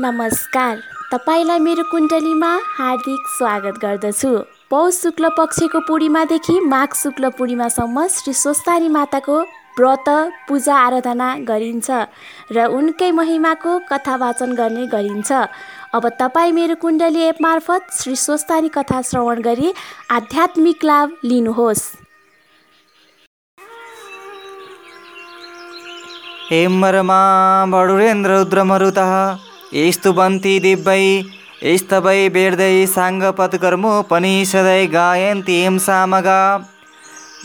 नमस्कार। तपाईँलाई मेरो कुण्डलीमा हार्दिक स्वागत गर्दछु। पौष शुक्ल पक्षको पूर्णिमादेखि माघ शुक्ल पूर्णिमासम्म श्री स्वस्तानी माताको व्रत पूजा आराधना गरिन्छ र उनकै महिमाको कथा वाचन गर्ने गरिन्छ। अब तपाईँ मेरो कुण्डली एप मार्फत श्री स्वस्तानी कथा श्रवण गरी आध्यात्मिक लाभ लिनुहोस्। हेमरमा बडुरेन्द्ररुद्रमरुतः स्तुवन्ति दिव्यै स्तवै वेर्दै साङ्गपत्कर्मोपनिषदै गायन्ति सामगा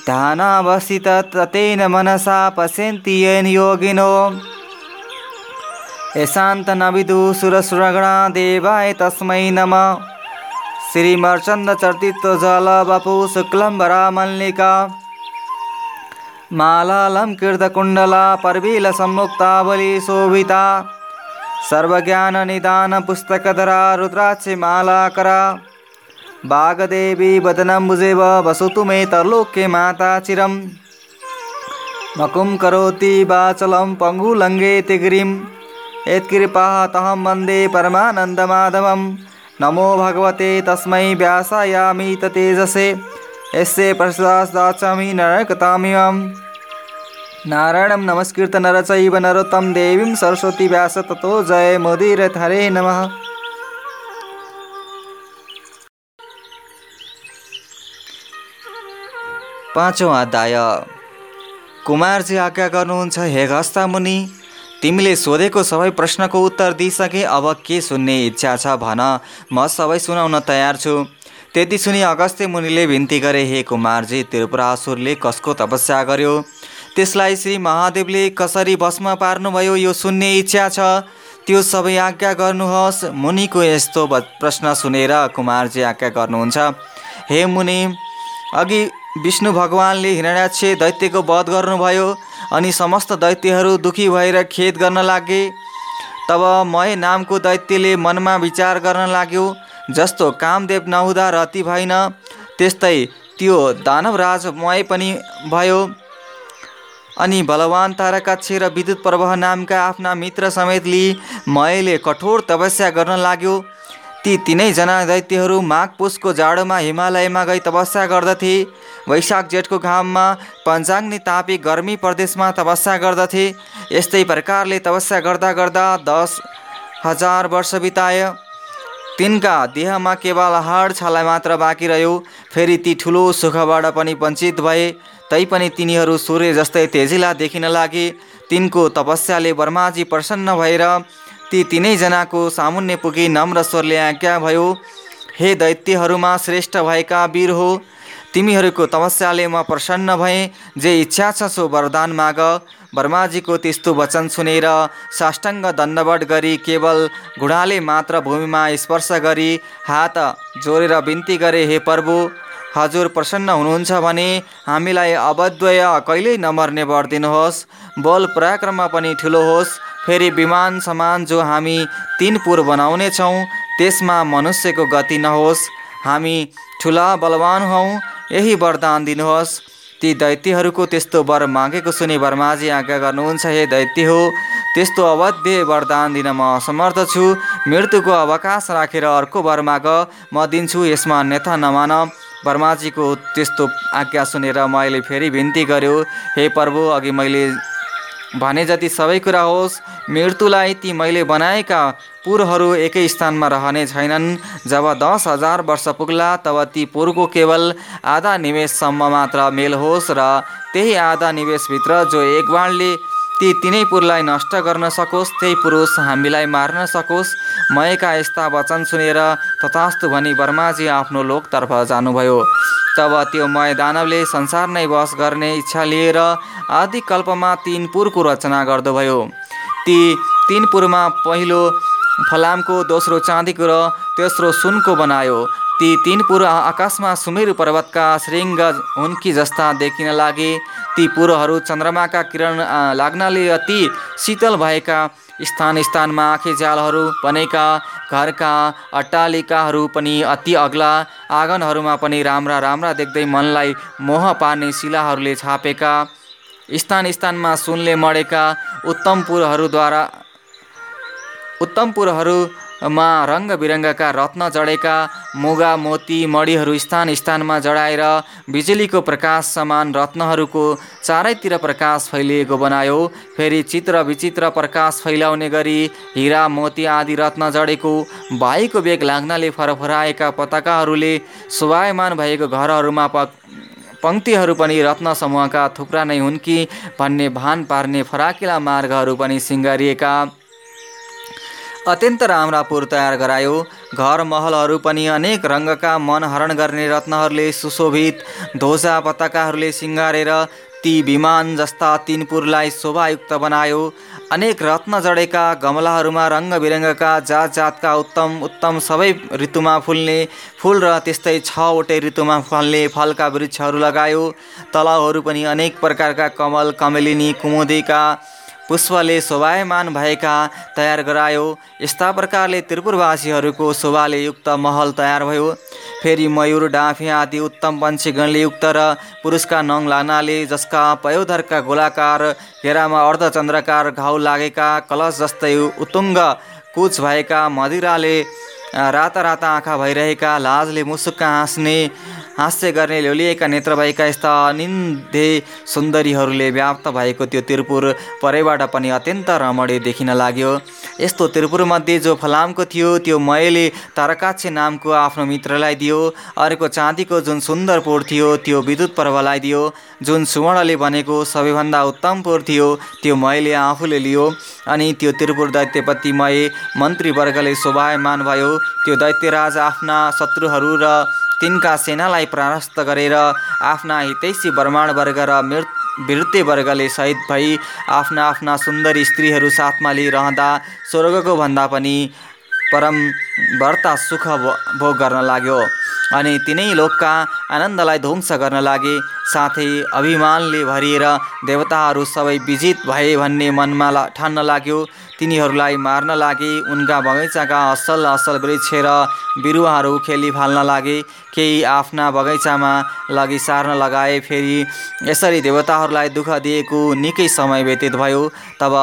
ध्यानावस्थिततेन मनसा पश्यन्ति येन योगिनो। यशान्तनविदु सुरसुरगणा देवाय तस्मै नमः। श्रीमर्चन्दचर्तित्वजलवपु शुक्लम्बरामल्लिका मालालङ्कृतकुण्डला पर्वीलसम्मुक्तावली शोभिता। सर्वज्ञाननिदानपुस्तकधरा रुद्राक्षमालाकरा वागदेवी वदनम्बुजेव वसतु मे तरलोके माता चिरं मकुं करोति वाचलं पङ्गुलङ्घेति गिरिं यत्कृपाः तहं वंदे नमो भगवते तस्मै व्यासायामि तेजसे यस्य प्रसादाचामि नरकतामिमम्। नारायणं नमस्कृत नरचैव नरोत्तम देवीं सरस्वती व्यास ततो जय मोदीरथ हरे नमः। पाँचौँ अध्याय। कुमारजी आज्ञा गर्नुहुन्छ हे घस्ता मुनि तिमीले सोधेको सबै प्रश्नको उत्तर दिइसके अब के सुन्ने इच्छा छ भन। म सबै सुनाउन तयार छु। त्यति सुनि अगस्त्य मुनिले बिन्ती गरे हे कुमारजी त्रिपुरासुरले कसको तपस्या गर्यो? त्यसलाई श्री महादेवले कसरी भस्म पार्नुभयो यो सुन्ने इच्छा छ? त्यो सबै आज्ञा गर्नुहोस्। मुनिको यस्तो प्रश्न सुनेर कुमारजी आज्ञा गर्नुहुन्छ। हे मुनि अघि विष्णु भगवानले हिरण्याक्ष दैत्यको वध गर्नुभयो अनि समस्त दैत्यहरू दुखी भएर खेद गर्न लागे। तब मय नामको दैत्यले मनमा विचार गर्न लाग्यो जस्तो कामदेव नहुँदा रति भएन त्यस्तै त्यो दानवराज मय पनि भयो। अनि बलवान तारकाक्ष र विद्युत प्रवाह नामका आफ्ना मित्र समेत लिई मयले कठोर तपस्या गर्न लाग्यो। ती तिनैजना दैत्यहरू माघ पुसको जाडोमा हिमालयमा गई तपस्या गर्दथे। वैशाख जेठको घाममा पञ्चाङ्नी तापी गर्मी प्रदेशमा तपस्या गर्दथे। यस्तै प्रकारले तपस्या गर्दा गर्दा दस हजार वर्ष बिताए। तिनका देहमा केवल हाड छाला मात्र बाँकी रह्यो। फेरि ती ठुलो सुखबाट पनि वञ्चित भए तैपनि तिनीहरू सूर्य जस्तै तेजिला देखिन लागे। तिनको तपस्याले वर्माजी प्रसन्न भएर ती तिनैजनाको सामुन्ने पुगी नम्र स्वरले आज्ञा भयो हे दैत्यहरूमा श्रेष्ठ भएका वीर हो। तिमीहरूको तपस्याले म प्रसन्न भएँ। जे इच्छा छ सो वरदान माग। वर्माजीको त्यस्तो वचन सुनेर साष्टाङ्ग दण्डवट गरी केवल घुँडाले मात्र भूमिमा स्पर्श गरी हात जोडेर बिन्ती गरे हे प्रभु हजुर प्रसन्न हुनुहुन्छ भने हामीलाई अवद्वय कहिल्यै नमर्ने वर दिनुहोस् बल पराक्रममा पनि ठुलो होस् फेरि विमान समान जो हामी तिन पुर बनाउनेछौँ त्यसमा मनुष्यको गति नहोस् हामी ठुला बलवान हौँ यही वरदान दिनुहोस्। ती दैत्यहरूको त्यस्तो वर मागेको सुनि वर्माजी आज्ञा गर्नुहुन्छ हे दैत्य हो त्यस्तो अवध्य वरदान दिन म असमर्थ छु। मृत्युको अवकाश राखेर अर्को वर माग। म दिन्छु यसमा अन्यथा नमान वर्माजीको त्यस्तो आज्ञा सुनेर मैले फेरि बिन्ती गर्यो हे प्रभु अघि मैले भने जति सबै कुरा होस् मृत्युलाई ती मैले बनाएका पुरहरू एकै स्थानमा रहने छैनन्। जब दस हजार वर्ष पुग्ला तब ती पुरको केवल आधा निवेशसम्म मात्र मेल होस् र त्यही आधा निवेशभित्र जो एक बाणले ती तिनै पुरलाई नष्ट गर्न सकोस् त्यही पुरुष हामीलाई मार्न सकोस्। मयका यस्ता वचन सुनेर तथास्तु भनी वर्माजी आफ्नो लोकतर्फ जानुभयो। तब त्यो मय दानवले संसार नै बस गर्ने इच्छा लिएर आदिकल्पमा तिन पुरको रचना गर्दोभयो ती तिन पुरमा पहिलो फलामको दोस्रो चाँदीको र तेस्रो सुनको बनायो। ती तिन पुर आकाशमा सुमेरु पर्वतका श्रृङ्ग हुन्की जस्ता देखिन लागे। ती पुरहरू चन्द्रमाका किरण लाग्नाले अति शीतल भएका स्थान स्थानमा आँखे जालहरू बनेका घरका अट्टालिकाहरू पनि अति अग्ला आँगनहरूमा पनि राम्रा राम्रा देख्दै मनलाई मोह पार्ने शिलाहरूले छापेका स्थान स्थानमा सुनले मडेका उत्तम पुरहरूद्वारा उत्तमपुरहरूमा रङ्ग बिरङ्गका रत्न जडेका मुगा मोती मणिहरू स्थान स्थानमा जडाएर बिजुलीको प्रकाश समान रत्नहरूको चारैतिर प्रकाश फैलिएको बनायो। फेरि चित्र विचित्र प्रकाश फैलाउने गरी हिरा मोती आदि रत्न जडेको वायुको बेग लाग्नाले फरफराएका पताकाहरूले शोभायमान भएको घरहरूमा पङ्क्तिहरू पनि रत्न समूहका थुप्रा नै हुन् कि भन्ने भान पार्ने फराकिला मार्गहरू पनि सिँगारिएका अत्यन्त राम्रा पुर तयार गरायो। घर महलहरू पनि अनेक रङ्गका मन हरण गर्ने रत्नहरूले सुशोभित ध्वजा पताकाहरूले सिँगारेर ती विमान जस्ता तिनपुरलाई शोभायुक्त बनायो। अनेक रत्न जडेका गमलाहरूमा रङ्ग बिरङ्गका जात जातका उत्तम उत्तम सबै ऋतुमा फुल्ने फुल र त्यस्तै छवटै ऋतुमा फल्ने फलका वृक्षहरू लगायो। तलाउहरू पनि अनेक प्रकारका कमल कमेलिनी कुमुदिका पुष्पले शोभायमान भएका तयार गरायो। यस्ता प्रकारले त्रिपुरवासीहरूको शोभाले युक्त महल तयार भयो। फेरि मयूर डाँफे आदि उत्तम पन्छीगणले युक्त र पुरुषका नङ लानाले जसका पयोधरका गोलाकार घेरामा अर्धचन्द्रकार घाउ लागेका कलश जस्तै उतुङ्ग कुच भएका मदिराले राता राता आँखा भइरहेका लाजले मुसुक्क हाँस्ने हास्य गर्ने ल्याउलिएका नेत्र भएका यस्ता अनिन्दे सुन्दरीहरूले व्याप्त भएको त्यो त्रिपुर परैबाट पनि अत्यन्त रमणीय देखिन लाग्यो। यस्तो त्रिपुरमध्ये जो फलामको थियो त्यो मयले तारकाक्ष नामको आफ्नो मित्रलाई दियो। अर्को चाँदीको जुन सुन्दर पोर थियो त्यो विद्युत पर्वलाई दियो। जुन सुवर्णले बनेको सबैभन्दा उत्तम पोर थियो त्यो मयले आफूले लियो। अनि त्यो त्रिपुर दैत्यपति मय मन्त्रीवर्गले शोभायमान भयो। त्यो दैत्यराज आफ्ना शत्रुहरू र तिनका सेनालाई परास्त गरेर आफ्ना हितैषी ब्रह्माण वर्ग र मृत वर्गले सहित भई आफ्ना आफ्ना सुन्दर स्त्रीहरू साथमा लिइरहँदा स्वर्गको भन्दा पनि परम व्रता सुख भोग गर्न लाग्यो। अनि तिनै लोकका आनन्दलाई ध्वंस गर्न लागे साथै अभिमानले भरिएर देवताहरू सबै विजित भए भन्ने मनमा ठान्न लाग्यो। तिनीहरूलाई मार्न लागे उनका बगैँचाका असल असल वृक्ष र बिरुवाहरू खेली फाल्न लागे। केही आफ्ना बगैँचामा लगी सार्न लगाए फेरि यसरी देवताहरूलाई दुःख दिएको निकै समय व्यतीत भयो। तब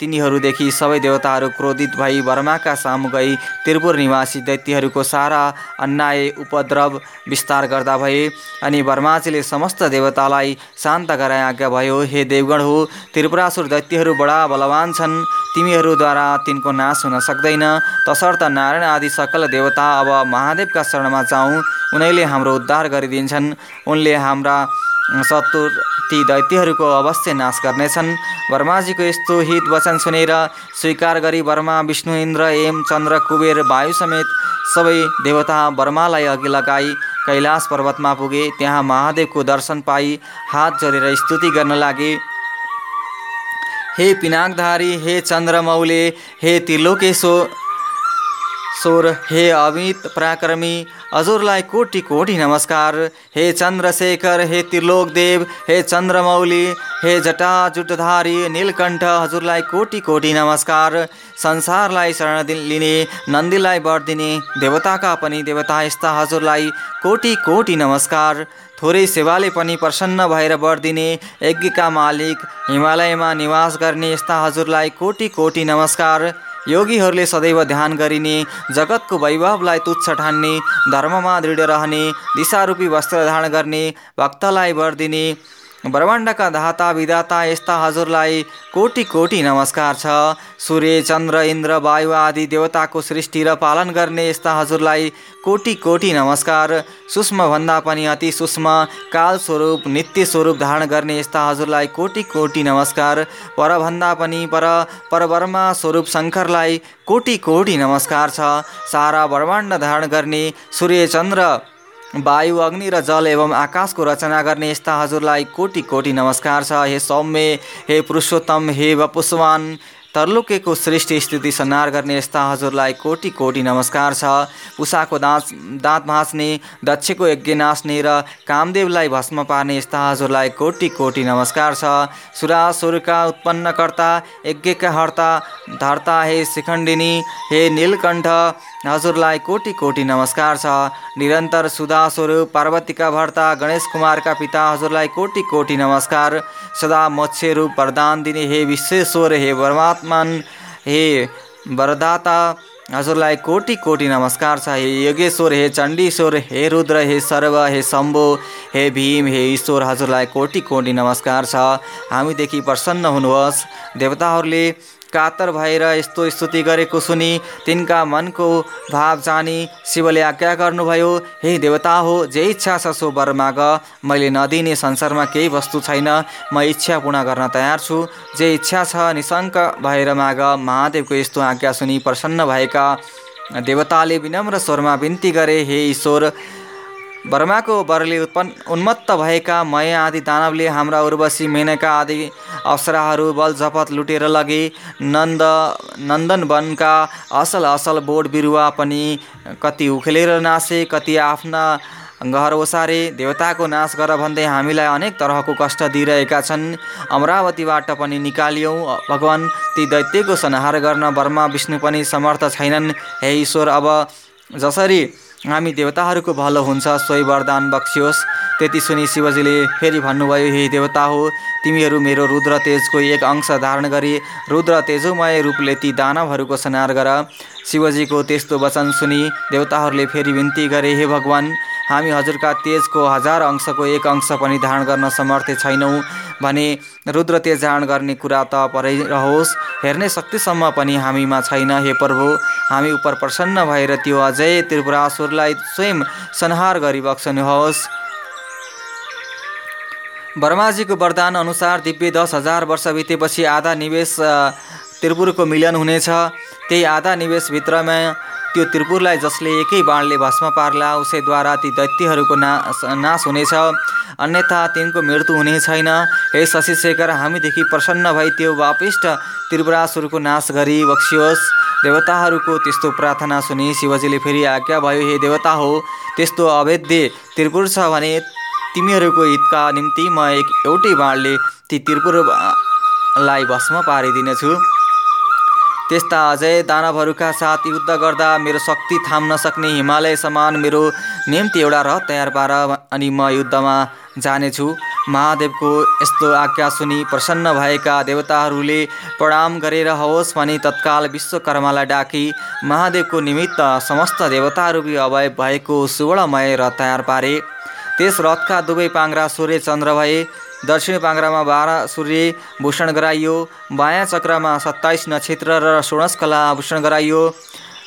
तिनीहरूदेखि सबै देवताहरू क्रोधित भई वर्माका सामु गई। त्रिपुर निवासी दैत्यहरूको सारा अन्याय उपद्रव विस्तार गर्दा भए अनि वर्माजीले समस्त देवतालाई शान्त गराए आज्ञा भयो हे देवगण हो त्रिपुरासुर दैत्यहरू बडा बलवान छन्। तिमीहरूद्वारा तिनको नाश हुन सक्दैन। तसर्थ नारायण आदि सकल देवता अब महादेवका शरणमा जाउँ। उनैले हाम्रो उद्धार गरिदिन्छन्। उनले हाम्रा शत्रु ती दैत्यहरूको अवश्य नाश गर्नेछन्। वर्माजीको यस्तो हित वचन सुनेर स्वीकार गरी वर्मा विष्णु इन्द्र एम चन्द्र कुबेर वायु समेत सबै देवता वर्मालाई अघि लगाई कैलाश पर्वतमा पुगे। त्यहाँ महादेवको दर्शन पाई हात जोडेर स्तुति गर्न लागे। हे पिनाकधारी हे चन्द्रमौले हे त्रिलोकेश्वर सोर हे अमित पराक्रमी हजुरलाई कोटि कोटि नमस्कार। हे चन्द्रशेखर हे त्रिलोक देव हे चन्द्रमौली हे जटा जुटधारी नीलकण्ठ हजुरलाई कोटि कोटि नमस्कार। संसारलाई शरण लिने नन्दीलाई वर दिने देवताका पनि देवता यस्ता हजुरलाई कोटि कोटि नमस्कार। थोरै सेवाले पनि प्रसन्न भएर वर दिने यज्ञका मालिक हिमालयमा निवास गर्ने यस्ता हजुरलाई कोटि कोटि नमस्कार। योगीहरूले सदैव ध्यान गरिने जगतको वैभवलाई तुच्छ ठान्ने धर्ममा दृढ रहने दिशारूपी वस्त्र धारण गर्ने भक्तलाई वर दिने ब्रह्माण्डका धाता विधाता यस्ता हजुरलाई कोटि कोटि नमस्कार छ। सूर्य चन्द्र इन्द्र वायु आदि देवताको सृष्टि र पालन गर्ने यस्ता हजुरलाई कोटि कोटि नमस्कार। सूक्ष्मभन्दा पनि अति सूक्ष्म काल स्वरूप नित्य स्वरूप धारण गर्ने यस्ता हजुरलाई कोटि कोटि नमस्कार। परभन्दा पनि पर परब्रह्मा स्वरूप शङ्करलाई कोटि कोटि नमस्कार छ। सारा ब्रह्माण्ड धारण गर्ने सूर्य चन्द्र वायु अग्नि र जल एवं आकाशको रचना गर्ने यस्ता हजुरलाई कोटि कोटि नमस्कार छ। हे सौम्य हे पुरुषोत्तम हे वपुष्वान तर्लुकेको सृष्टि स्थिति सन्हार गर्ने यस्ता हजुरलाई कोटि कोटि नमस्कार छ। पुसाको दाँत दाँत भाँच्ने दक्षको यज्ञ नाच्ने र कामदेवलाई भस्म पार्ने यस्ता हजुरलाई कोटि कोटि नमस्कार छ। सुरासुरका उत्पन्नकर्ता यज्ञका हर्ता धर्ता हे शिखण्डिनी हे नीलकण्ठ हजुरलाई कोटि कोटि नमस्कार छ। निरन्तर सुधा स्वरूप पार्वतीका भर्ता गणेश कुमारका पिता हजुरलाई कोटि कोटि नमस्कार। सदा मोक्ष रूप वरदान दिने हे विश्वेश्वर हे परमात्मन हे वरदाता हजुरलाई कोटि कोटि नमस्कार छ। हे योगेश्वर हे चण्डीश्वर हे रुद्र हे सर्व हे शम्भो हे भीम हे ईश्वर हजुरलाई कोटि कोटि नमस्कार छ। हामीदेखि प्रसन्न हुनुहोस्। देवताहरूले कातर भएर यस्तो स्तुति गरेको सुनि तिनका मनको भाव जानी शिवले आज्ञा गर्नुभयो हे देवता हो जे इच्छा छ सो वर माग। मैले नदिने संसारमा केही वस्तु छैन। म इच्छा पूर्ण गर्न तयार छु। जे इच्छा छ निशङ्क भएर माग। महादेवको यस्तो आज्ञा सुनि प्रसन्न भएका देवताले विनम्र स्वरमा बिन्ती गरे हे ईश्वर बर्माको वरले उत्पन्न उन्मत्त भएका मय आदि दानवले हाम्रा उर्वशी मेनका आदि अप्सराहरू बल जपत लुटेर लगे। नन्द नन्दन वनका असल असल बोट बिरुवा पनि कति उखेलेर नासे कति आफ्ना घर ओसारे। देवताको नाश गर भन्दै हामीलाई अनेक तरहको कष्ट दिइरहेका छन्। अमरावतीबाट पनि निकालियौँ। भगवान् ती दैत्यको संहार गर्न बर्मा विष्णु पनि समर्थ छैनन्। हे ईश्वर अब जसरी हामी देवताहरूको भलो हुन्छ सोही वरदान बक्सियोस् त्यति सुनि शिवजीले फेरि भन्नुभयो हे देवता हो तिमीहरू मेरो रुद्र तेजको एक अंश धारण गरी रुद्र तेजोमय रूपले ती दानवहरूको संहार गर। शिवजीको त्यस्तो वचन सुनि देवताहरूले फेरि बिन्ती गरे हे भगवान् हामी हजुरका तेजको हजार अंशको एक अंश पनि धारण गर्न समर्थ छैनौँ। भने रुद्र तेज धारण गर्ने कुरा त परै रहोस्। हेर्ने शक्तिसम्म पनि हामीमा छैन हे प्रभु। हामी उप प्रसन्न भएर त्यो अजय त्रिपुरासुरलाई स्वयं संहार गरिबक्सनुहोस् ब्रह्माजीको वरदान अनुसार दिव्य दस हजार वर्ष बितेपछि आधा निवेश त्रिपुरको मिलन हुनेछ। त्यही आधा निवेशभित्रमा त्यो त्रिपुरलाई जसले एकै बाणले भस्म पार्ला उसैद्वारा ती दैत्यहरूको नाश नाश हुनेछ। अन्यथा तिनको मृत्यु हुने छैन। हे शशिशेखर हामीदेखि प्रसन्न भई त्यो वापिष्ट त्रिपुरासुरको नाश गरी बक्सियोस्। देवताहरूको त्यस्तो प्रार्थना सुनि शिवजीले फेरि आज्ञा भयो हे देवता हो त्यस्तो अवैध त्रिपुर छ भने तिमीहरूको हितका निम्ति म एक एउटै बाणले ती त्रिपुरलाई भस्म पारिदिनेछु। त्यस्ता अजय दानवहरूका साथ युद्ध गर्दा मेरो शक्ति थाम्न सक्ने हिमालय समान मेरो निम्ति एउटा रथ तयार पार अनि म युद्धमा जानेछु। महादेवको यस्तो आज्ञा सुनि प्रसन्न भएका देवताहरूले प्रणाम गरेर होस् भनी तत्काल विश्वकर्मालाई डाकी महादेवको निमित्त समस्त देवताहरू अभय भएको सुवर्णमय रथ तयार पारे। त्यस रथका दुवै पाङ्रा सूर्य चन्द्र भए। दक्षिण पाङ्रामा बाह्र सूर्य भूषण गराइयो बायाँ चक्रमा सत्ताइस नक्षत्र र षोडशकला आभूषण गराइयो।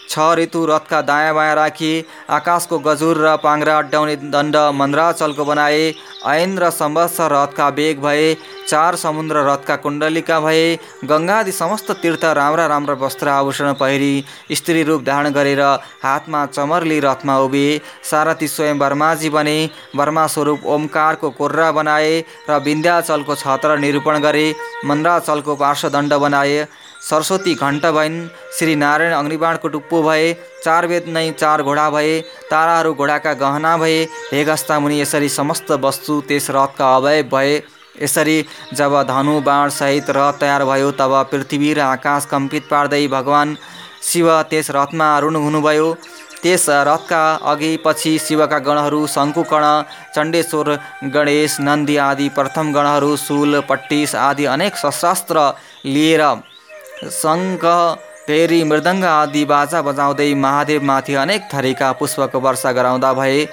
छ ऋतु रथका दायाँ बायाँ राखी आकाशको गजुर र पाङ्रा अड्डाउने दण्ड मन्द्राचलको बनाए ऐन र सम्वत्सर रथका बेग भए चार समुद्र रथका कुण्डलिका भए गङ्गादि समस्त तीर्थ राम्रा राम्रा वस्त्र आभूषण पहिरी स्त्री रूप धारण गरेर हातमा चमरली रथमा उभिए सारथी स्वयं वर्माजी बने वर्मा स्वरूप ओमकारको कोर्रा बनाए र विन्ध्याचलको छत्र निरूपण गरे मन्द्राचलको पार्श्वदण्ड बनाए। सरस्वती घण्ट भइन्। श्री नारायण अग्निबाणको टुप्पो भए चार वेद नै चार घोडा भए ताराहरू घोडाका गहना भए हेगस्ता मुनि यसरी समस्त वस्तु त्यस रथका अवय भए। यसरी जब धनु बाणसहित रथ तयार भयो तब पृथ्वी र आकाश कम्पित पार्दै भगवान् शिव त्यस रथमा अरुण हुनुभयो। त्यस रथका अघि पछि शिवका गणहरू शङ्कुकर्ण चण्डेश्वर गणेश नन्दी आदि प्रथम गणहरू सुल पट्टिस आदि अनेक शस्त्रास्त्र लिएर शङ्ख फेरि मृदङ्ग आदि बाजा बजाउँदै महादेवमाथि अनेक थरीका पुष्पको वर्षा गराउँदा भए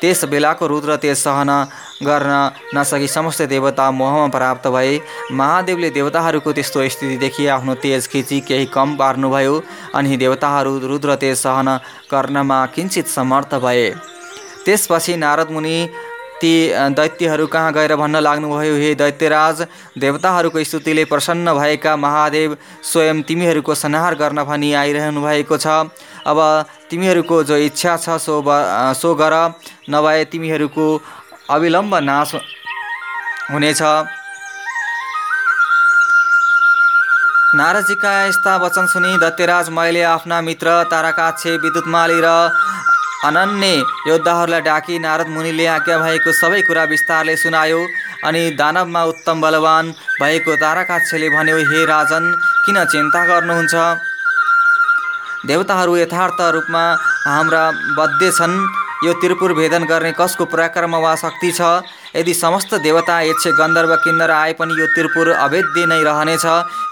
त्यस बेलाको रुद्र तेज सहन गर्न नसकी समस्त देवता मोहमा प्राप्त भए महादेवले देवताहरूको त्यस्तो स्थिति देखि आफ्नो तेज खिची केही कम पार्नुभयो अनि देवताहरू रुद्र तेज सहन गर्नमा किन्चित समर्थ भए। त्यसपछि नारद मुनि ती दैत्यहरू कहाँ गएर भन्न लाग्नुभयो? हे दैत्यराज देवताहरूको स्तुतिले प्रसन्न भएका महादेव स्वयं तिमीहरूको संहार गर्न भनी आइरहनु भएको छ। अब तिमीहरूको जो इच्छा छ सो सो गर नभए तिमीहरूको अविलम्ब नाश हुनेछ। नारदजीका यस्ता वचन सुनि दत्यराज मैले आफ्ना मित्र ताराकाक्षे विद्युतमाली र अनन्य योद्धाहरूलाई डाकी नारद मुनिले आज्ञा भएको सबै कुरा विस्तारले सुनायो। अनि दानवमा उत्तम बलवान भएको ताराकाक्षले भन्यो हे राजन किन चिन्ता गर्नुहुन्छ? देवताहरू यथार्थ रूपमा हाम्रा बद्ध छन्। यो त्रिपुर भेदन गर्ने कसको पराक्रम वा शक्ति छ? यदि समस्त देवता यक्ष गन्धर्व किन्नर आए पनि यो त्रिपुर अभेद्य नै रहनेछ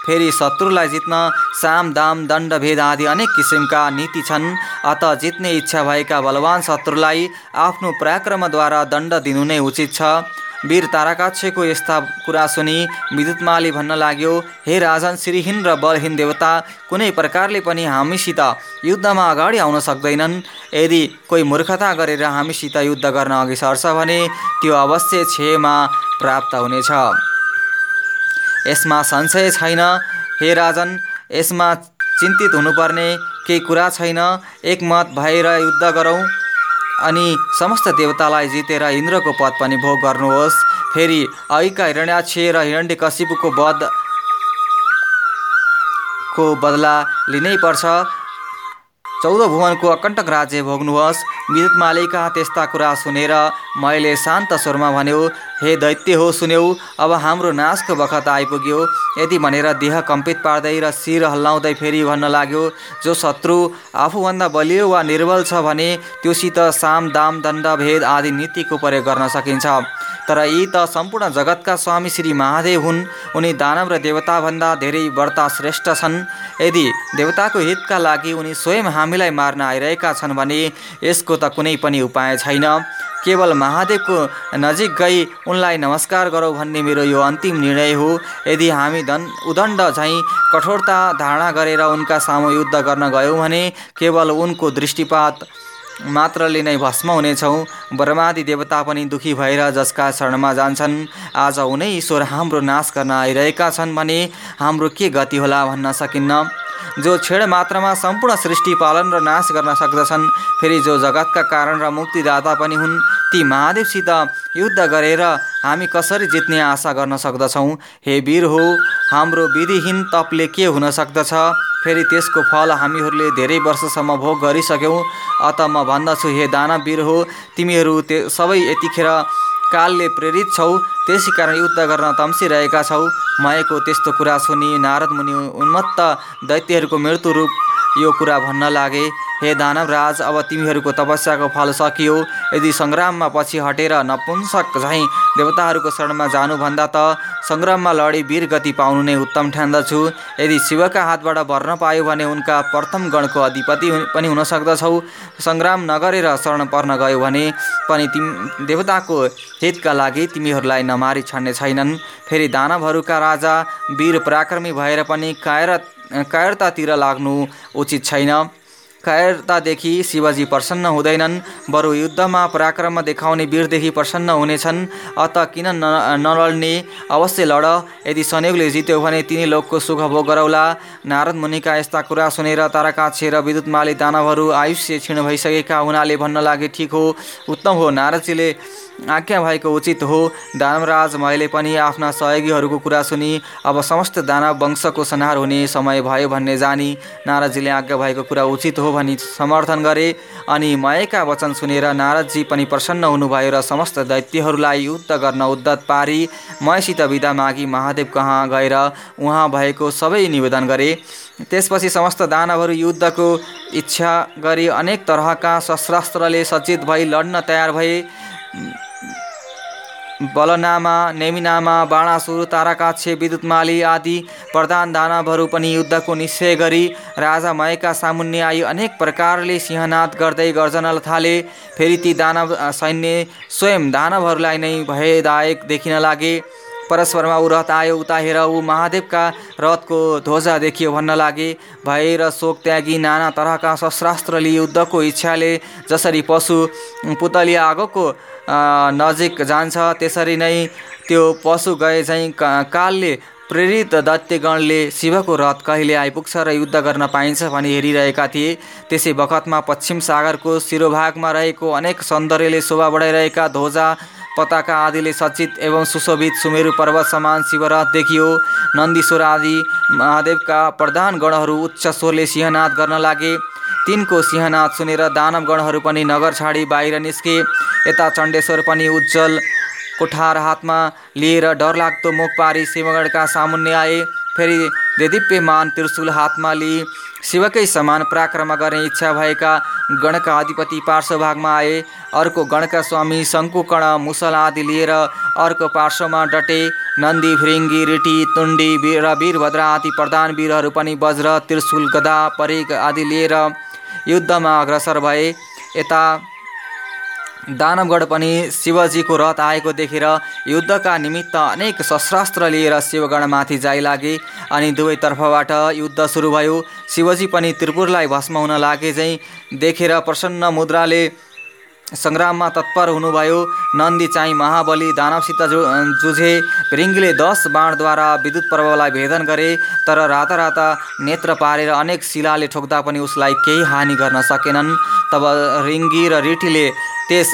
फेरि शत्रुलाई जित्न साम दाम दण्ड भेद आदि अनेक किसिमका नीति छन्। अत जित्ने इच्छा भएका बलवान शत्रुलाई आफ्नो पराक्रमद्वारा दण्ड दिनु नै उचित छ। वीर ताराकाक्षको यस्ता कुरा सुनि विद्युतमाली भन्न लाग्यो हे राजन श्रीहीन र बलहीन देवता कुनै प्रकारले पनि हामीसित युद्धमा अगाडि आउन सक्दैनन्। यदि कोही मूर्खता गरेर हामीसित युद्ध गर्न अघि सर्छ भने त्यो अवश्य क्षयमा प्राप्त हुनेछ। यसमा संशय छैन। हे राजन यसमा चिन्तित हुनुपर्ने केही कुरा छैन। एकमत भएर युद्ध गरौँ। अनि समस्त देवतालाई जितेर इन्द्रको पद पनि भोग गर्नुहोस्। फेरि अहिका हिरण्याक्ष र हिरण्यकशिपुको को बदला लिनै पर्छ। चौध भुवनको अकण्टक राज्य भोग्नुहोस्। विद्युत मालिका त्यस्ता कुरा सुनेर मैले शान्त स्वरमा भन्यो हे दैत्य हो सुन्यौ अब हाम्रो नाशको बखत आइपुग्यो। यति भनेर देह कम्पित पार्दै र शिर हल्लाउँदै फेरि भन्न लाग्यो जो शत्रु आफूभन्दा बलियो वा निर्बल छ भने त्योसित साम दाम दण्ड भेद आदि नीतिको प्रयोग गर्न सकिन्छ। तर यी त सम्पूर्ण जगतका स्वामी श्री महादेव हुन्। उनी दानव र देवताभन्दा धेरै व्रता श्रेष्ठ छन्। यदि देवताको हितका लागि उनी स्वयं हामीलाई मार्न आइरहेका छन् भने यसको त कुनै पनि उपाय छैन। केवल महादेवको नजिक गई उनलाई नमस्कार गरौँ भन्ने मेरो यो अन्तिम निर्णय हो। यदि हामी धन उदण्ड झैँ कठोरता धारणा गरेर उनका सामु युद्ध गर्न गयौँ भने केवल उनको दृष्टिपात मात्रले नै भस्म हुनेछौँ। ब्रह्मादि देवता पनि दुखी भएर जसका शरणमा जान्छन् आज उनै ईश्वर हाम्रो नाश गर्न आइरहेका छन् भने हाम्रो के गति होला भन्न सकिन्न? जो छेड मात्रामा सम्पूर्ण सृष्टि पालन र नाश गर्न सक्दछन् फेरि जो जगतका कारण र मुक्तिदाता पनि हुन् ती महादेवसित युद्ध गरेर हामी कसरी जित्ने आशा गर्न सक्दछौँ? हे वीर हो हाम्रो विधिहीन तपले के हुन सक्दछ? फेरि त्यसको फल हामीहरूले धेरै वर्षसम्म भोग गरिसक्यौँ। अत म भन्दछु हे दानवीर हो तिमीहरू त्यो सबै यतिखेर कालले प्रेरित छौ त्यसै कारण युद्ध गर्न तम्सिरहेका छौ। मयको त्यस्तो कुरा सुनि नारद मुनि उन्मत्त दैत्यहरूको मृत्यु रूप यो कुरा भन्न लागे हे दानवराज अब तिमीहरूको तपस्याको फल सकियो। यदि सङ्ग्राममा पछि हटेर नपुंसक झैँ देवताहरूको शरणमा जानुभन्दा त सङ्ग्राममा लडी वीर गति पाउनु नै उत्तम ठान्दछु। यदि शिवका हातबाट भर्न पायो भने उनका प्रथम गणको अधिपति पनि हुन सक्दछौ। सङ्ग्राम नगरेर शरण पर्न गयो भने पनि तिम देवताको हितका लागि तिमीहरूलाई नमारी छाड्ने छैनन्। फेरि दानवहरूका राजा वीर पराक्रमी भएर पनि कायर कायरतातिर लाग्नु उचित छैन। कायरतादेखि शिवजी प्रसन्न हुँदैनन् बरु युद्धमा पराक्रम देखाउने वीरदेखि प्रसन्न हुनेछन्। अत किन न नलड्ने अवश्य लड यदि संयोगले जित्यो भने तिनी लोकको सुख भोग गरौला। नारद मुनिका यस्ता कुरा सुनेर ताराकाक्ष र विद्युतमाली दानवहरू आयुष्य क्षीण भइसकेका हुनाले भन्न लागे ठिक हो उत्तम हो नारदजीले आज्ञा भएको उचित हो। दानवराज मैले पनि आफ्ना सहयोगीहरूको कुरा सुनि। अब समस्त दानव वंशको संहार हुने समय भयो भन्ने जानी। नारदजीले आज्ञा भएको कुरा उचित हो भनी समर्थन गरे। अनि मयका वचन सुनेर नारदजी पनि प्रसन्न हुनुभयो र समस्त दैत्यहरूलाई युद्ध गर्न उद्धत पारी। मयसित विदा मागी महादेव कहाँ गएर उहाँ भएको सबै निवेदन गरे। त्यसपछि समस्त दानवहरू युद्धको इच्छा गरी अनेक तरहका शस्त्रास्त्रले सज्जित भई लड्न तयार भए। बलनामा नेमिनामा बाणासुर ताराकाक्ष विद्युतमाली आदि प्रधान दानवहरू पनि युद्धको निश्चय गरी राजा मयका सामुन्ने आई अनेक प्रकारले सिंहनाद गर्दै गर्जन थाले फेरि ती दानव सैन्य स्वयं दानवहरूलाई नै भयदायक देखिन लागे। परस्परमा ऊ रथ आयो उता हेर ऊ महादेवका रथको ध्वजा देखियो भन्न लागे। भय र शोक त्यागी नाना तरहका शस्त्रास्त्रले युद्धको इच्छाले जसरी पशु पुतलिया आगोको नजिक जान्छ। त्यसरी नै त्यो पशु गए चाहिँ कालले प्रेरित दैत्यगणले शिवको रथ कहिले आइपुग्छ र युद्ध गर्न पाइन्छ भनी हेरिरहेका थिए। त्यसै बखतमा पश्चिम सागरको शिरोभागमा रहेको अनेक सौन्दर्यले शोभा बढाइरहेका ध्वजा पताका आदिले सज्जित एवं सुशोभित सुमेरु पर्वत समान शिवरथ देखियो। नन्दीश्वर आदि महादेवका प्रधान गणहरू उच्च स्वरले सिंहनाद गर्न लागे। तिनको सिंहनाद सुनेर दानव गणहरू पनि नगर छाडी बाहिर निस्के। यता चण्डेश्वर पनि उज्जवल कोठार हातमा लिएर डरलाग्दो मुख पारी शिवगढका सामुन्ने आए। फेरि देदिप्यमान त्रिशुल हातमा लिई शिवकै समान पराक्रम गर्ने इच्छा भएका गणका अधिपति पार्श्वभागमा आए। अर्को गणका स्वामी शङ्कुकर्ण मुसल आदि लिएर अर्को पार्श्वमा डटे। नन्दी भृङ्गी रिटी तुण्डी र वीरभद्र आदि प्रधान वीरहरू पनि वज्र त्रिशुल गदा परेग आदि लिएर युद्धमा अग्रसर भए। यता दानवगढ पनि शिवजीको रथ आएको देखेर युद्धका निमित्त अनेक शस्त्रास्त्र लिएर शिवगढमाथि जाइ लागे अनि दुवैतर्फबाट युद्ध सुरु भयो। शिवजी पनि त्रिपुरलाई भस्म हुन लागे चाहिँ देखेर प्रसन्न मुद्राले सङ्ग्राममा तत्पर हुनुभयो। नन्दी चाहिँ महाबली दानवसित जु जुझे। भृङ्गीले दस बाणद्वारा विद्युत पर्वलाई भेदन गरे तर राता राता नेत्र पारेर अनेक शिलाले ठोक्दा पनि उसलाई केही हानि गर्न सकेनन्। तब रिङ्गी र रिटीले त्यस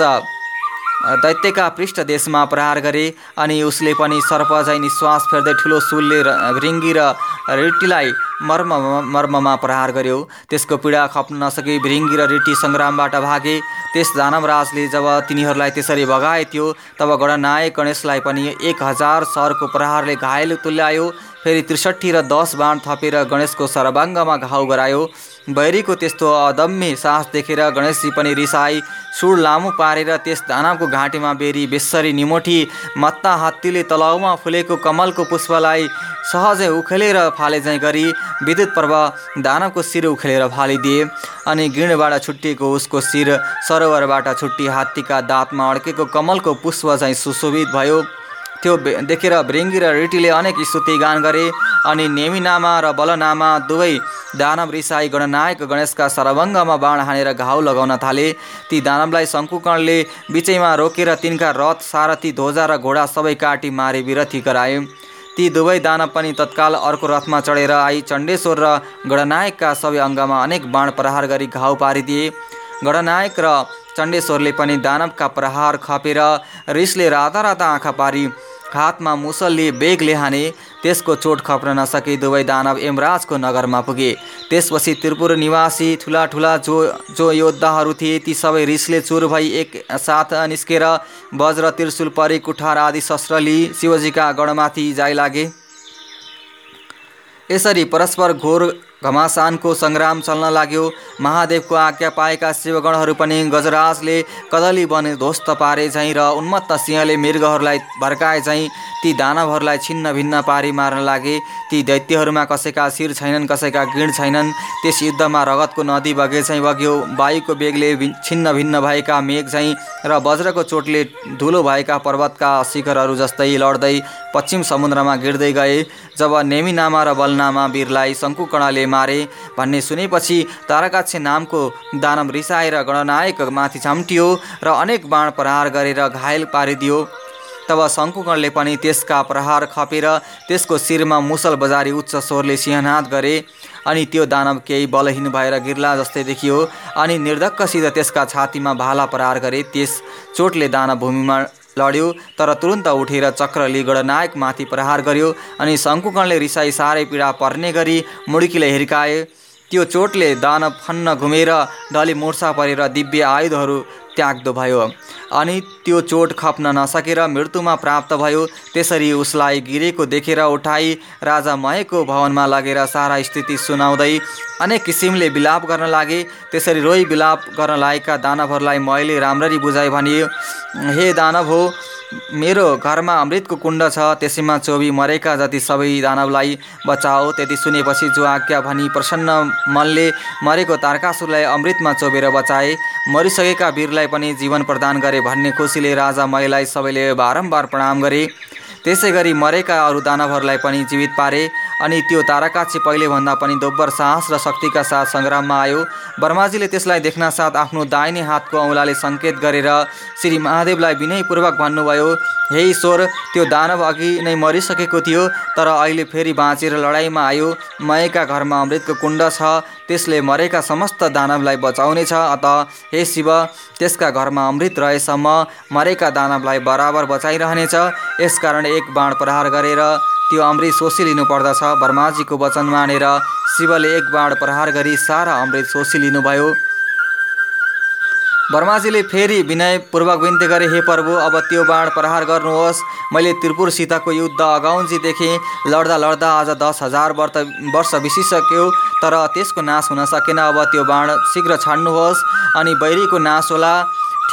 दैत्यका पृष्ठ देशमा प्रहार गरे अनि उसले पनि सर्प झै निश्वास फेर्दै ठुलो सुलले रिङ्गी र रिटीलाई मर्म मर्ममा प्रहार गर्यो। त्यसको पीडा खप्न नसकी भृङ्गी र रिटी सङ्ग्रामबाट भागे। त्यस दानवराजले जब तिनीहरूलाई त्यसरी भगाए थियो तब गणनायक गणेशलाई पनि एक हजार सरको प्रहारले घायल तुल्यायो। फेरि त्रिसठी र दस बाण थपेर गणेशको सर्वाङ्गमा घाउ गरायो। बैरीको त्यस्तो अदम्य साहस देखेर गणेशजी पनि रिसाई सुड लामो पारेर त्यस दानवको घाँटीमा बेरी बेसरी निमोठी मत्ता हात्तीले तलाउमा फुलेको कमलको पुष्पलाई सहजै उखेलेर फाले चाहिँ गरी विद्युत पर्व दानवको शिर उखेलेर फालिदिए अनि गिणबाट छुट्टिएको उसको शिर सरोवरबाट छुट्टी हात्तीका दाँतमा अड्केको कमलको पुष्प चाहिँ सुशोभित भयो। त्यो देखेर भृङ्गी र रिटीले अनेक स्तुति गान गरे अनि नेमिनामा र बलनामा दुवै दानव रिसाई गणनायक गणेशका सरभङ्गमा बाण हानेर घाउ लगाउन थाले। ती दानवलाई शङ्कुकर्णले बिचैमा रोकेर तिनका रथ सारथी ध्वजा र घोडा सबै काटी मारे विरथी गराए। ती दुवै दानव पनि तत्काल अर्को रथमा चढेर आई चण्डेश्वर र गणनायकका सबै अङ्गमा अनेक बाण प्रहार गरी घाउ पारिदिए। गणनायक र चण्डेश्वरले पनि दानवका प्रहार खपेर रिसले राता राता आँखा पारी। हातमा मुसलले बेगले हाने त्यसको चोट खप्न नसके दुवै दानव यमराजको नगरमा पुगे। त्यसपछि त्रिपुर निवासी ठुला ठुला जो जो योद्धाहरू थिए ती सबै रिसले चुर भई एक साथ निस्केर वज्र त्रिशुल परि कुठार आदि शस्त्र लिई शिवजीका गढमाथि जाइ लागे यसरी परस्पर घोर घमासानको सङ्ग्राम चल्न लाग्यो। महादेवको आज्ञा पाएका शिवगणहरू पनि गजराजले कदली बने ध्वस्त पारे झैँ र उन्मत्त सिंहले मृगहरूलाई भर्काए झैँ। ती दानवहरूलाई छिन्न भिन्न पारी मार्न लागे। ती दैत्यहरूमा कसैका शिर छैनन् कसैका गिण छैनन्। त्यस युद्धमा रगतको नदी बगे चाहिँ बग्यो। वायुको बेगले छिन्न भिन्न भएका मेघ झैँ र वज्रको चोटले धुलो भएका पर्वतका शिखरहरू जस्तै लड्दै पश्चिम समुद्रमा गिर्दै गए। जब नेमिनामा र बलनामा वीरलाई शङ्कुकणाले मारे। भन्ने सुनेपछि तारकाक्ष नामको दानव रिसाएर गणनायक माथि छाम्टियो र अनेक बाण प्रहार गरेर घायल पारिदियो। तब शङ्कुकणले पनि त्यसका प्रहार खपेर त्यसको शिरमा मुसल बजारी उच्च स्वरले सिंहनाद गरे अनि त्यो दानव केही बलहीन भएर गिर्ला जस्तै देखियो अनि निर्धक्कसित त्यसका छातीमा भाला प्रहार गरे। त्यस चोटले दानव भूमिमा लड्यो तर तुरुन्त उठेर चक्रले गणनायक माथि प्रहार गर्यो अनि शङ्कुकणले रिसाई साह्रै पीडा पर्ने गरी मुड्कीले हिर्काए। त्यो चोटले दानव फन्न घुमेर डली मुर्सा परेर दिव्य आयुधहरू त्याग्दो भयो। अनि त्यो चोट खप्न नसकेर मृत्युमा प्राप्त भयो। त्यसरी उसलाई गिरेको देखेर उठाई राजा महेको भवनमा लगेर सारा स्थिति सुनाउँदै अनेक किसिमले विलाप गर्न लागे। त्यसरी रोही विलाप गर्न लागेका दानवहरूलाई मैले राम्ररी बुझाएँ भने हे दानव हो मेरो घरमा अमृतको कुण्ड छ। त्यसैमा चोबी मरेका जति सबै दानवलाई बचाओ त्यति सुनेपछि जो आज्ञा भनी प्रसन्न मनले मरेको तारकासुरलाई अमृतमा चोबेर बचाए। मरिसकेका वीरलाई पनि जीवन प्रदान गरे भन्ने खुसीले राजा मैलाई सबैले बारम्बार प्रणाम गरे। त्यसै गरी मरेका अरू दानवहरूलाई पनि जीवित पारे अनि त्यो ताराकाक्षी पहिलेभन्दा पनि दोब्बर साहस र शक्तिका साथ सङ्ग्राममा आयो। ब्रह्माजीले त्यसलाई देख्न साथ आफ्नो दाहिने हातको औँलाले सङ्केत गरेर श्री महादेवलाई विनयपूर्वक भन्नुभयो हे ईश्वर त्यो दानव अघि नै मरिसकेको थियो तर अहिले फेरि बाँचेर लडाइँमा आयो। मयका घरमा अमृतको कुण्ड छ त्यसले मरेका समस्त दानवलाई बचाउनेछ। अत हे शिव त्यसका घरमा अमृत रहेसम्म मरेका दानवलाई बराबर बचाइरहनेछ। यसकारण एक बाण प्रहार गरेर त्यो अमृत सोसिलिनु पर्दछ ब्रह्माजीको वचन मानेर शिवले एक बाण प्रहार गरी सारा अमृत सोसिलिनुभयो वर्माजीले फेरि विनयपूर्वक बिन्ती गरे हे प्रभु अब त्यो बाण प्रहार गर्नुहोस्। मैले त्रिपुरसितको युद्ध अगाउन्जीदेखि लड्दा लड्दा आज दस हजार वर्ष वर्ष बिसिसक्यो तर त्यसको नाश हुन सकेन। अब त्यो बाण शीघ्र छाड्नुहोस् अनि बैरीको नाश होला।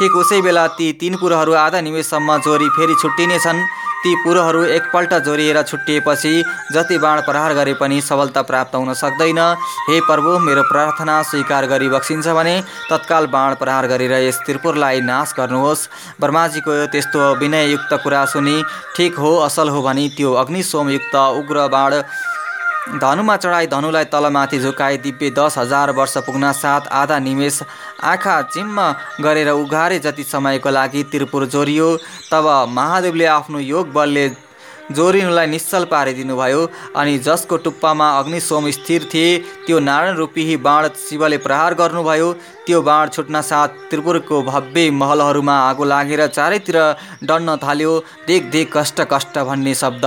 ठिक उसै बेला ती तिन कुरोहरू आधा निमेषसम्म जोरी फेरि छुट्टिनेछन्। ती पुरोहरू एकपल्ट जोरिएर छुट्टिएपछि जति बाण प्रहार गरे पनि सफलता प्राप्त हुन सक्दैन। हे प्रभु मेरो प्रार्थना स्वीकार गरी बक्सिन्छ भने तत्काल बाण प्रहार गरेर यस त्रिपुरलाई नाश गर्नुहोस्। ब्रह्माजीको त्यस्तो विनययुक्त कुरा सुनि ठिक हो असल हो भनी त्यो अग्निसोमयुक्त उग्र बाण धनुमा चढाई धनुलाई तलमाथि झुकाए दिव्य दस हजार वर्ष पुग्न साथ आधा निमेष आँखा चिम्म गरेर उघारे जति समयको लागि त्रिपुर जोरियो। तब महादेवले आफ्नो योग बलले जोरिनुलाई निश्चल पारिदिनुभयो अनि जसको टुप्पामा अग्निसोम स्थिर थिए त्यो नारायण रूपी बाण शिवले प्रहार गर्नुभयो। त्यो बाण छुट्न साथ त्रिपुरको भव्य महलहरूमा आगो लागेर चारैतिर डढ्न थाल्यो। देख देख कष्ट कष्ट भन्ने शब्द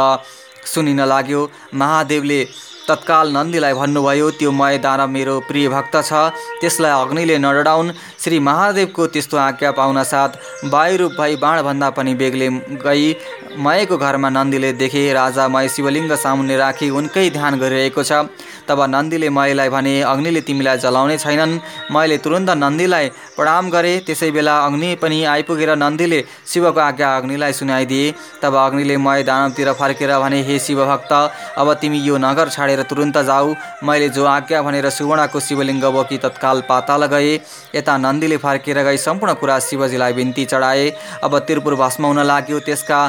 सुनिन लाग्यो। महादेवले तत्काल नन्दीलाई भन्नुभयो त्यो मय मेरो प्रिय भक्त छ। त्यसलाई अग्निले नडराउन् श्री महादेवको त्यस्तो आज्ञा पाउन साथ वायुरूप भई बाणभन्दा पनि बेग्ले गई। मयको घरमा नन्दीले देखे राजा मय शिवलिङ्ग सामुन्ने राखी उनकै ध्यान गरिरहेको छ। तब नन्दीले मयलाई भने अग्निले तिमीलाई जलाउने छैनन्। मैले तुरन्त नन्दीलाई प्रणाम गरेँ। त्यसै बेला अग्नि पनि आइपुगेर नन्दीले शिवको आज्ञा अग्निलाई सुनाइदिए। तब अग्निले मय दानवतिर फर्केर भने हे शिवभक्त अब तिमी यो नगर छाडेर तुरन्त जाऊ। मैले जो आज्ञा भनेर सुवर्णको शिवलिङ्ग बोकी तत्काल पाताल गए यता नन्दीले फर्केर गई सम्पूर्ण कुरा शिवजीलाई बिन्ती चढाए। अब त्रिपुर भस्म हुन लाग्यो त्यसका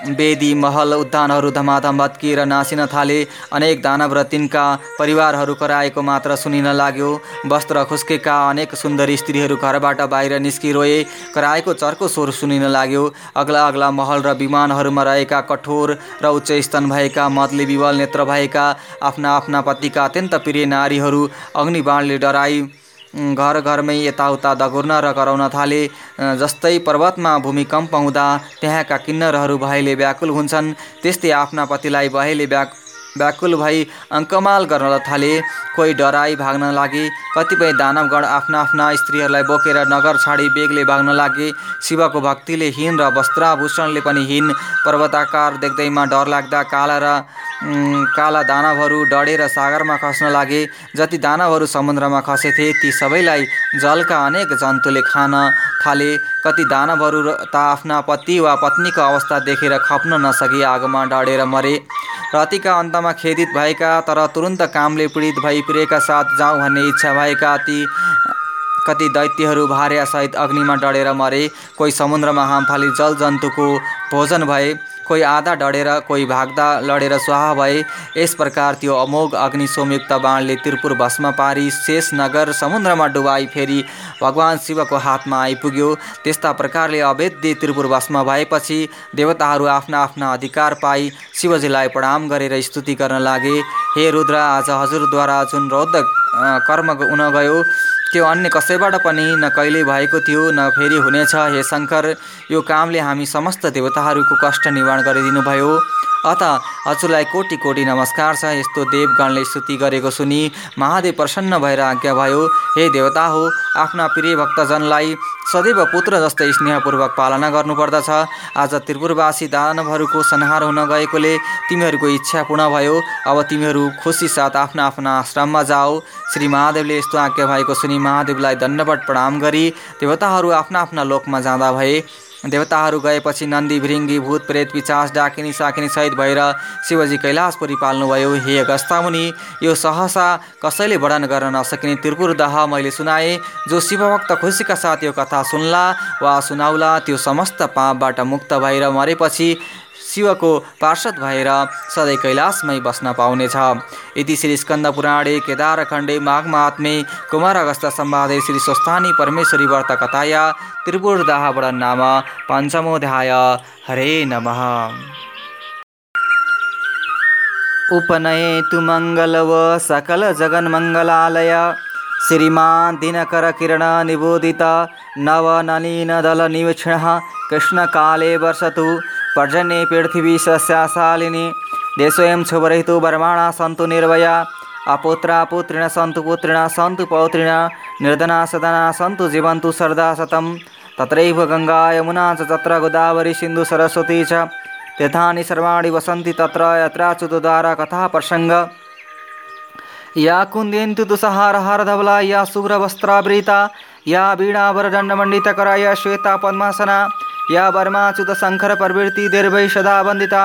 वेदी महल उद्यानहरू धमाधम भत्किएर नासिन थाले अनेक दानव र तिनका परिवारहरू कराएको मात्र सुनिन लाग्यो। वस्त्र खुस्केका अनेक सुन्दरी स्त्रीहरू घरबाट बाहिर निस्किरोए कराएको चर्को स्वर सुनिन लाग्यो। अग्ला अग्ला महल र विमानहरूमा रहेका कठोर र उच्च स्तन भएका मतले विवल नेत्र भएका आफ्ना आफ्ना पतिका अत्यन्त प्रिय नारीहरू अग्निबाणले डराई घर घरमै यताउता दगुर्न र कराउन थाले। जस्तै पर्वतमा भूमिकम्प हुँदा त्यहाँका किन्नरहरू भएले व्याकुल हुन्छन्। त्यस्तै आफ्ना पतिलाई भएले व्याक व्याकुल भई अङ्कमाल गर्न थाले। कोही डराई भाग्न लागे कतिपय दानवगण आफ्ना आफ्ना स्त्रीहरूलाई बोकेर नगर छाडी बेगले भाग्न लागे। शिवको भक्तिले हिन र वस्त्राभूषणले पनि हिन। पर्वताकार देख्दैमा डर लाग्दा काला र काला दानवहरू डढेर सागरमा खस्न लागे। जति दानवहरू समुद्रमा खसेथे ती सबैलाई जलका अनेक जन्तुले खान थाले। कति दानवहरू त आफ्ना पति वा पत्नीको अवस्था देखेर खप्न नसकी आगोमा डढेर मरे। रतिका अन्तमा खेदित भएका तर तुरुन्त कामले पीडित भई प्रियका साथ जाउँ भन्ने इच्छा भएका ती कति दैत्यहरू भार्यासहित अग्निमा डढेर मरे। कोही समुद्रमा हाम फाली जल जन्तुको भोजन भए कोही आधा डढेर कोही भाग्दा लडेर स्वाहा भए। यस प्रकार त्यो अमोघ अग्नि सोमयुक्त बाणले त्रिपुर भस्म पारी शेष नगर समुद्रमा डुबाई फेरि भगवान् शिवको हातमा आइपुग्यो। त्यस्ता प्रकारले अवेद्य त्रिपुर भस्म भएपछि देवताहरू आफ्ना आफ्ना अधिकार पाई शिवजीलाई प्रणाम गरेर स्तुति गर्न लागे। हे रुद्र आज हजुरद्वारा जुन रौद्र कर्म हुन गयो। त्यो अन्य कसैबाट पनि न कहिले भएको थियो न फेरि हुनेछ हे शङ्कर। यो कामले हामी समस्त देवताहरूको कष्ट निवारण गरिदिनु भयो अत हजुरलाई कोटि कोटि नमस्कार छ। यस्तो देवगणले स्तुति गरेको सुनि महादेव प्रसन्न भएर आज्ञा भयो हे देवता हो आफ्ना प्रिय भक्तजनलाई सदैव पुत्र जस्तै स्नेहपूर्वक पालना गर्नुपर्दछ। आज त्रिपुरवासी दानवहरूको संहार हुन गएकोले तिमीहरूको इच्छा पूर्ण भयो। अब तिमीहरू खुसी साथ आफ्ना आफ्ना आश्रममा जाऊ श्री महादेवले यस्तो आज्ञा भएको सुनि महादेवलाई दण्डवट प्रणाम गरी देवताहरू आफ्ना आफ्ना लोकमा जाँदा भए। देवताहरू गएपछि नन्दी भिरिङ्गी भूत प्रेत पिचास डाकिनी साकिनी सहित भएर शिवजी कैलाशपुरी पाल्नुभयो। हे अगस्तामुनि यो सहसा कसैले वर्णन गर्न नसकिने त्रिपुर दह मैले सुनाएँ। जो शिवभक्त खुसीका साथ यो कथा सुन्ला वा सुनाउला त्यो समस्त पापबाट मुक्त भएर मरेपछि शिवको पार्षद भएर सधैँ कैलाशमै बस्न पाउनेछ। इति श्री स्कन्द पुराणे केदारखण्डे माघमात्मे कुमार अगस्त सम्वादे श्री स्वस्थानी परमेश्वरी व्रत कथाया त्रिपुरदाहवरण नाम पञ्चमोध्याय हरे नमः। उपनयेतु मङ्गलव सकल जगन्मङ्गलालय। श्रीमान् निबोधित नवनलिनदलनिवीक्षणः कृष्णकाले वर्षतु। पर्जन्ये पृथिवी सस्याशालिनी देशोऽयं शुभरहितो वर्माणा सन्तु निर्भया। अपुत्रा पुत्रिण सन्तु पुत्रिण सन्तु पौत्रिण। निर्धना सदना सन्तु जीवन्तु सरदा शतं तत्रैव गङ्गा यमुना च तत्र गोदावरी सिन्धु सरस्वती च। तीर्थानि सर्वाणि वसन्ति तत्र यत्राच्युतद्वारा कथा प्रसङ्ग। या कुन्देन्तु तुषहारहारधवला या शुभ्रवस्त्रावृता या वीणावरदण्डमण्डितकरा या श्वेता पद्मासना। या वर्माच्युतशङ्करप्रवृत्ति दीर्घै सदा वन्दिता।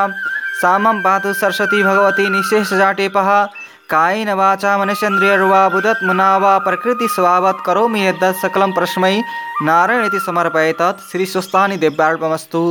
सामं पातु सरस्वती भगवती निःशेषजाटेपः कायेन वाचा मनुष्येन्द्रियर्वा बुधत्मना वा प्रकृतिस्वभावत् करोमि यद्यत् सकलं परस्मै नारायण इति समर्पये तत् श्रीस्वस्थानि दिव्यार्पणमस्तु